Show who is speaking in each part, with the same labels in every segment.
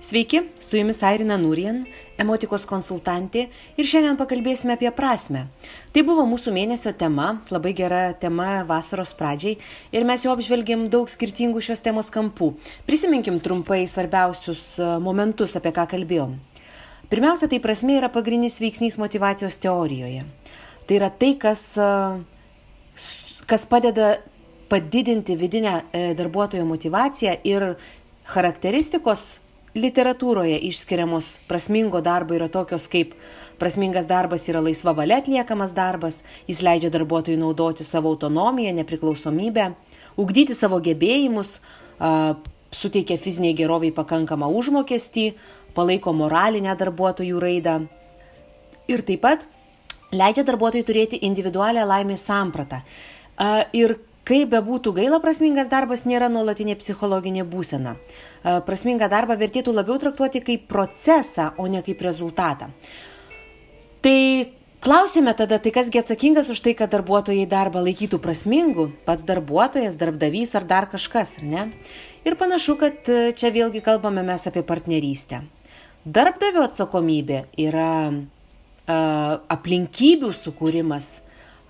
Speaker 1: Sveiki, su jumis Airina Nurien, emotikos konsultantė ir šiandien pakalbėsime apie prasme. Tai buvo mūsų mėnesio tema, labai gera tema vasaros pradžiai ir mes jau apžvelgėm daug skirtingų šios temos kampų. Prisiminkim trumpai svarbiausius e, momentus, apie ką kalbėjom. Pirmiausia, tai prasme yra pagrindinis veiksnys motivacijos teorijoje. Tai yra tai, kas, e, kas padeda padidinti vidinę e, darbuotojo motivaciją ir charakteristikos literatūroje išskiriamos prasmingo darbo yra tokios kaip prasmingas darbas yra laisva valia atliekamas darbas, jis leidžia darbuotojui naudoti savo autonomiją, nepriklausomybę, ugdyti savo gebėjimus, suteikia fiziniai geroviai pakankamą užmokestį, palaiko moralinę darbuotojų raidą ir taip pat leidžia darbuotojui turėti individualią laimės sampratą. Ir Kaip bebūtų gaila, prasmingas darbas nėra nuolatinė psichologinė būsena. E, prasmingą darbą vertėtų labiau traktuoti kaip procesą, o ne kaip rezultatą. Tai klausime tada, tai kasgi atsakingas už tai, kad darbuotojai darbą laikytų prasmingu? Pats darbuotojas, darbdavys ar dar kažkas, ar ne? Ir panašu, kad e, čia vėlgi kalbame mes apie partnerystę. Darbdavio atsakomybė yra uh, aplinkybių sukūrimas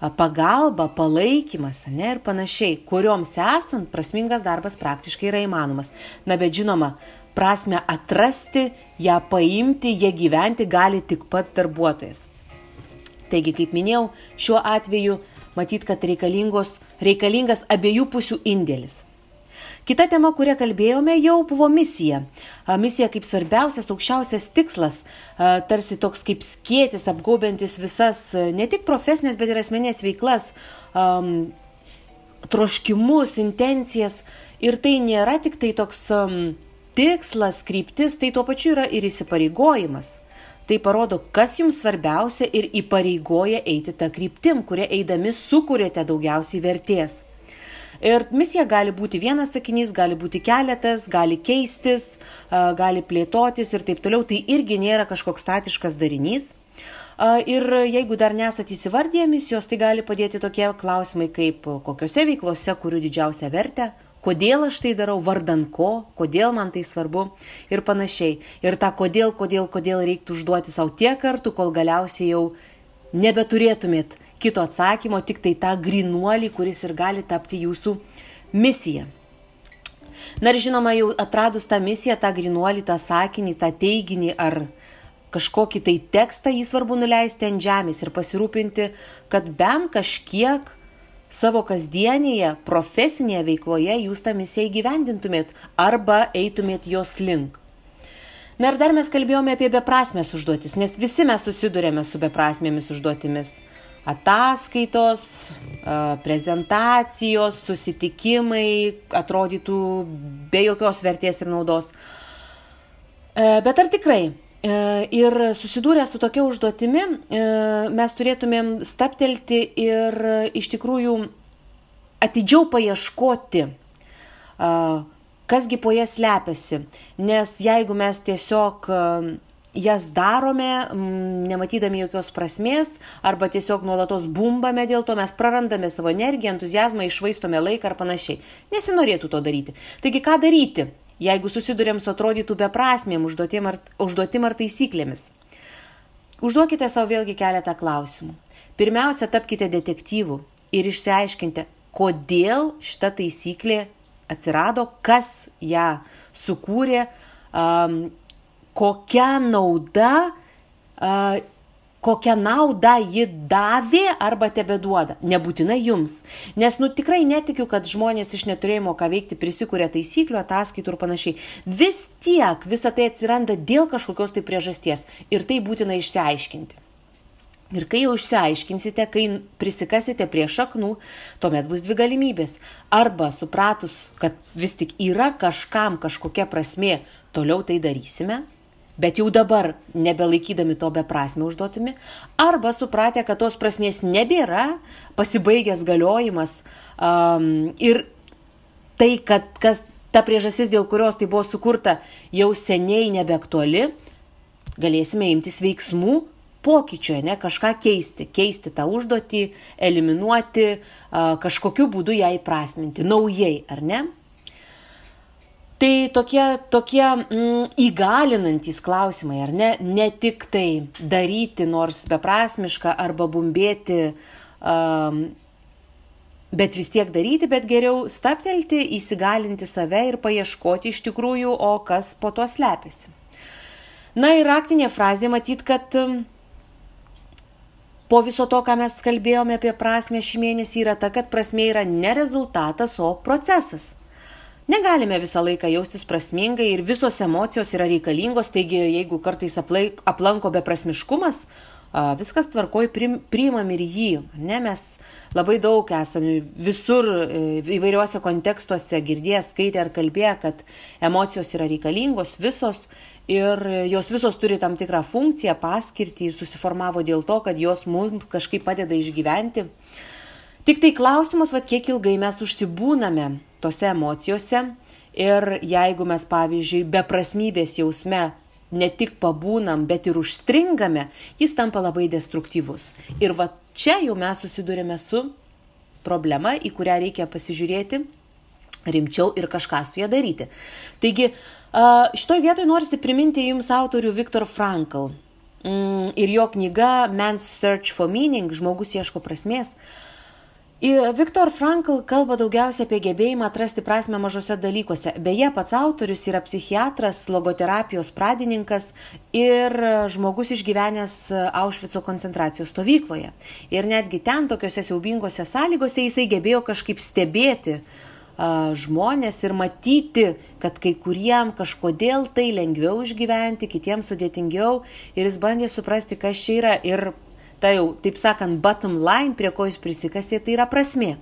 Speaker 1: pagalba, palaikymas ne, ir panašiai, kurioms esant prasmingas darbas praktiškai yra įmanomas. Na bet žinoma, prasme atrasti, ją paimti, ją gyventi gali tik pats darbuotojas. Taigi, kaip minėjau, šiuo atveju matyt, kad reikalingas abiejų pusių indėlis. Kita tema, kurią kalbėjome, jau buvo misija. Misija kaip svarbiausias, aukščiausias tikslas, tarsi toks kaip skėtis, apgaubiantis visas ne tik profesinės, bet ir asmenės veiklas, troškimus, intencijas. Ir tai nėra tik tai toks tikslas, kryptis, tai tuo pačiu yra ir įsipareigojimas. Tai parodo, kas jums svarbiausia ir įpareigoja eiti tą kryptim, kuria eidami sukūrėte daugiausiai vertės. Ir misija gali būti vienas sakinys, gali būti keletas, gali keistis, gali plėtotis ir taip toliau. Tai irgi nėra kažkoks statiškas darinys. Ir jeigu dar nesat įsivardėję misijos, tai gali padėti tokie klausimai kaip kokiuose veiklose kuriu didžiausią vertę, kodėl aš tai darau, vardan ko, kodėl man tai svarbu ir panašiai. Ir tą kodėl, kodėl, kodėl reiktų užduoti savo tiek kartų, kol galiausiai jau nebeturėtumėt kito atsakymo, tik tai tą grinuolį, kuris ir gali tapti jūsų misija. Na ir žinoma, jau atradus tą misiją, tą grinuolį, tą sakinį, tą teiginį ar kažkokį tai tekstą, jį svarbu nuleisti ant žemės ir pasirūpinti, kad bent kažkiek savo kasdienėje, profesinėje veikloje jūs tą misiją įgyvendintumėt arba eitumėt jos link. Na ir dar mes kalbėjome apie beprasmės užduotis, nes visi mes susidurėme su beprasmėmis užduotimis ataskaitos, prezentacijos, susitikimai atrodytų be jokios vertės ir naudos. E, bet ar tikrai? E, ir susidūrę su tokia užduotimi, e, mes turėtumėm staptelti ir iš tikrųjų atidžiau paieškoti, kasgi po jas slepiasi. Nes jeigu mes tiesiog jas darome, nematydami jokios prasmės, arba tiesiog nuolatos bumbame dėl to, mes prarandame savo energiją, entuzijazmą, išvaistome laiką ar panašiai. Nesinorėtų to daryti. Taigi ką daryti, jeigu susidurėm su atrodytų beprasmėm užduotim ar, užduotim ar taisyklėmis? Užduokite savo vėlgi keletą klausimų. Pirmiausia, tapkite detektyvų ir išsiaiškinkite, kodėl šita taisyklė atsirado, kas ją sukūrė, um, kokia nauda, uh, kokią naudą ji davė arba tebe duoda. Nebūtinai jums. Nes, nu, tikrai netikiu, kad žmonės iš neturėjimo ką veikti prisikūrė taisyklių, ataskaitų ir panašiai. Vis tiek visa tai atsiranda dėl kažkokios tai priežasties. Ir tai būtina išsiaiškinti. Ir kai jau išsiaiškinsite, kai prisikasite prie šaknų, tuomet bus dvi galimybės. Arba supratus, kad vis tik yra kažkam kažkokia prasme, toliau tai darysime bet jau dabar nebelaikydami to beprasme užduotimi, arba supratę, kad tos prasmės nebėra, pasibaigęs galiojimas um, ir tai, kad kas, ta priežasis, dėl kurios tai buvo sukurta, jau seniai nebeaktuali, galėsime imtis veiksmų pokyčio, ne, kažką keisti, keisti tą užduotį, eliminuoti, kažkokiu būdu ją įprasminti, naujai, ar ne? Tai tokie, tokie mm, įgalinantys klausimai, ar ne? Ne tik tai daryti nors beprasmišką arba bumbėti, um, bet vis tiek daryti, bet geriau staptelti, įsigalinti save ir paieškoti iš tikrųjų, o kas po to slepiasi. Na ir raktinė frazė matyt, kad po viso to, ką mes kalbėjome apie prasme šį mėnesį, yra ta, kad prasme yra ne rezultatas, o procesas. Negalime visą laiką jaustis prasmingai ir visos emocijos yra reikalingos, taigi jeigu kartais aplaik, aplanko beprasmiškumas, viskas tvarkoj, priimam ir jį. Ne, mes labai daug esame visur e, įvairiuose kontekstuose girdėję, skaitę ar kalbėję, kad emocijos yra reikalingos visos ir jos visos turi tam tikrą funkciją, paskirtį ir susiformavo dėl to, kad jos mums kažkaip padeda išgyventi. Tik tai klausimas, va, kiek ilgai mes užsibūname tose emocijose ir jeigu mes, pavyzdžiui, beprasmybės jausme ne tik pabūnam, bet ir užstringame, jis tampa labai destruktyvus. Ir va čia jau mes susidurime su problema, į kurią reikia pasižiūrėti rimčiau ir kažką su ją daryti. Taigi, šitoje vietoje norisi priminti jums autorių Viktor Frankl mm, ir jo knyga Man's Search for Meaning, žmogus ieško prasmės. Viktor Frankl kalba daugiausia apie gebėjimą atrasti prasme mažose dalykuose. Beje, pats autorius yra psichiatras, logoterapijos pradininkas ir žmogus išgyvenęs Aušvico koncentracijos stovykloje. Ir netgi ten, tokiuose siaubingose sąlygose, jisai gebėjo kažkaip stebėti žmonės ir matyti, kad kai kuriem kažkodėl tai lengviau išgyventi, kitiems sudėtingiau. Ir jis bandė suprasti, kas čia yra. Ir ta jau, taip sakant, bottom line, prie ko jūs prisikasė, tai yra prasmė.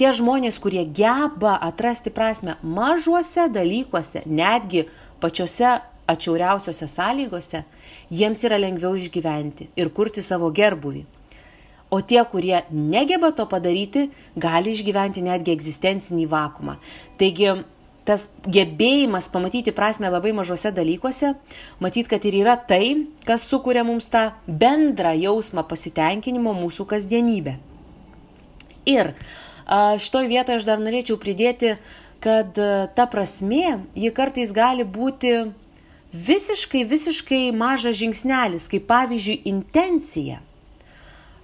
Speaker 1: Tie žmonės, kurie geba atrasti prasme mažuose dalykuose, netgi pačiose atšiauriausiose sąlygose, jiems yra lengviau išgyventi ir kurti savo gerbuvį. O tie, kurie negeba to padaryti, gali išgyventi netgi egzistencinį vakumą. Taigi tas gebėjimas pamatyti prasme labai mažose dalykuose, matyt, kad ir yra tai, kas sukuria mums tą bendrą jausmą pasitenkinimo mūsų kasdienybę. Ir šitoj vietoje aš dar norėčiau pridėti, kad ta prasme, ji kartais gali būti visiškai, visiškai mažas žingsnelis, kaip pavyzdžiui intencija.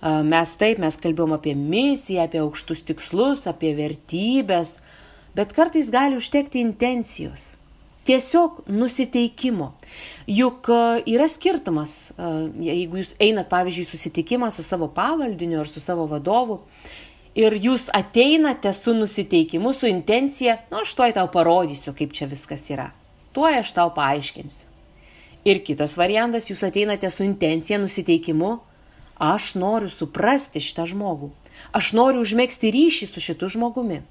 Speaker 1: Mes taip, mes kalbėjom apie misiją, apie aukštus tikslus, apie vertybės, bet kartais gali užtekti intencijos. Tiesiog nusiteikimo. Juk e, yra skirtumas, e, jeigu jūs einat, pavyzdžiui, susitikimą su savo pavaldiniu ar su savo vadovu ir jūs ateinate su nusiteikimu, su intencija, nu aš tuoj tau parodysiu, kaip čia viskas yra. Tuoj aš tau paaiškinsiu. Ir kitas variantas, jūs ateinate su intencija, nusiteikimu, aš noriu suprasti šitą žmogų. Aš noriu užmėgsti ryšį su šitu žmogumi.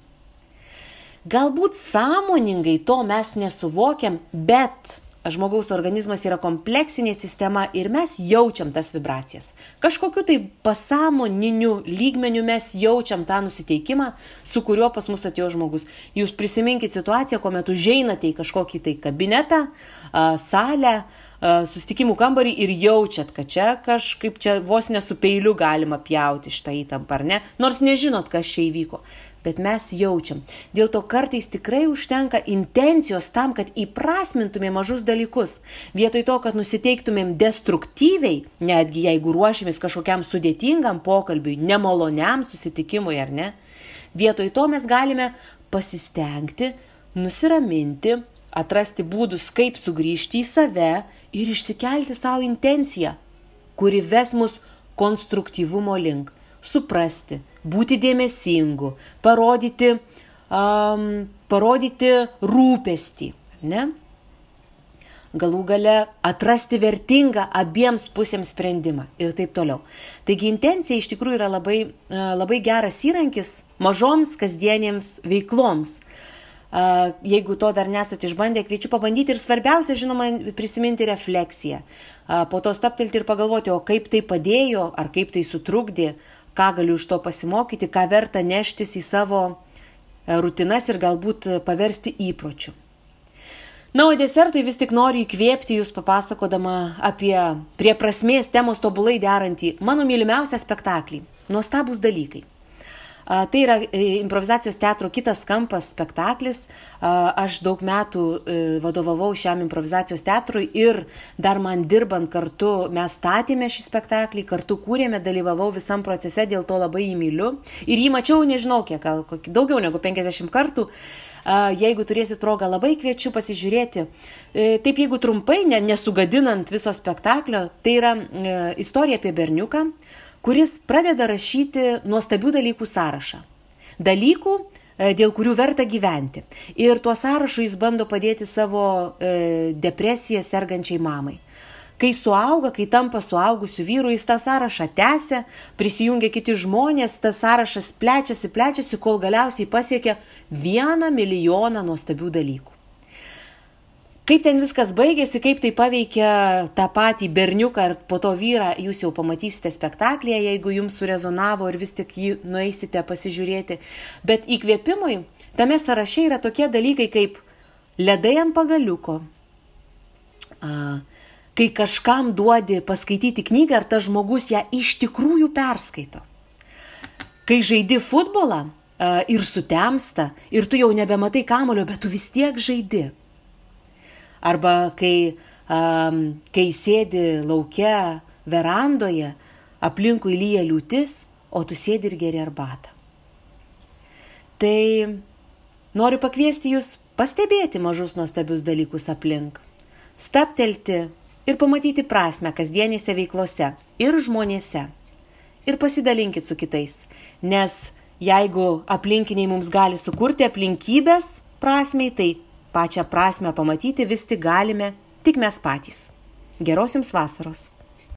Speaker 1: Galbūt sąmoningai to mes nesuvokiam, bet žmogaus organizmas yra kompleksinė sistema ir mes jaučiam tas vibracijas. Kažkokiu tai pasąmoniniu lygmeniu mes jaučiam tą nusiteikimą, su kuriuo pas mus atėjo žmogus. Jūs prisiminkit situaciją, kuomet užeinate į kažkokį tai kabinetą, salę, susitikimų kambarį ir jaučiat, kad čia kažkaip čia vos nesu peiliu galima pjauti šitą įtampą, ar ne? Nors nežinot, kas čia įvyko bet mes jaučiam. Dėl to kartais tikrai užtenka intencijos tam, kad įprasmintumėm mažus dalykus. Vietoj to, kad nusiteiktumėm destruktyviai, netgi jeigu ruošiamės kažkokiam sudėtingam pokalbiui, nemaloniam susitikimui ar ne, vietoj to mes galime pasistengti, nusiraminti, atrasti būdus, kaip sugrįžti į save ir išsikelti savo intenciją, kuri ves mus konstruktyvumo link suprasti, būti dėmesingu, parodyti, um, parodyti rūpestį, ne? Galų gale atrasti vertingą abiems pusėms sprendimą ir taip toliau. Taigi intencija iš tikrųjų yra labai, labai geras įrankis mažoms kasdienėms veikloms. Jeigu to dar nesate išbandę, kviečiu pabandyti ir svarbiausia, žinoma, prisiminti refleksiją. Po to staptelti ir pagalvoti, o kaip tai padėjo, ar kaip tai sutrukdė, ką galiu iš to pasimokyti, ką verta neštis į savo e, rutinas ir galbūt paversti įpročiu. Na, o desertui vis tik noriu įkvėpti jūs papasakodama apie prie prasmės temos tobulai derantį mano mylimiausią spektaklį - Nuostabus dalykai. Tai yra e, improvizacijos teatro kitas kampas spektaklis. Aš daug metų e, vadovavau šiam improvizacijos teatrui ir dar man dirbant kartu mes statėme šį spektaklį, kartu kūrėme, dalyvavau visam procese, dėl to labai jį myliu. Ir jį mačiau, nežinau, kiek, gal daugiau negu 50 kartų. Jeigu turėsit progą, labai kviečiu pasižiūrėti. E, taip, jeigu trumpai, nesugadinant viso spektaklio, tai yra istorija apie berniuką, kuris pradeda rašyti nuostabių dalykų sąrašą. Dalykų, e, dėl kurių verta gyventi. Ir tuo sąrašu jis bando padėti savo e, depresiją sergančiai mamai. Kai suauga, kai tampa suaugusiu vyru, jis tą sąrašą tęsia, prisijungia kiti žmonės, tas sąrašas plečiasi, plečiasi, kol galiausiai pasiekia vieną milijoną nuostabių dalykų. Kaip ten viskas baigėsi, kaip tai paveikia tą patį berniuką ir po to vyrą, jūs jau pamatysite spektaklėje, jeigu jums surezonavo ir vis tik jį nueisite pasižiūrėti. Bet įkvėpimui tame sąraše yra tokie dalykai kaip ledai ant pagaliuko. Kai kažkam duodi paskaityti knygą, ar tas žmogus ją iš tikrųjų perskaito. Kai žaidi futbolą ir sutemsta, ir tu jau nebematai kamulio, bet tu vis tiek žaidi arba kai, um, kai sėdi laukia verandoje, aplinkui lyja liūtis, o tu sėdi ir geri arbatą. Tai noriu pakviesti jūs pastebėti mažus nuostabius dalykus aplink, staptelti ir pamatyti prasme kasdienėse veiklose ir žmonėse. Ir pasidalinkit su kitais, nes jeigu aplinkiniai mums gali sukurti aplinkybės prasmei, tai pačią prasme pamatyti vis tik galime tik mes patys. Geros jums vasaros.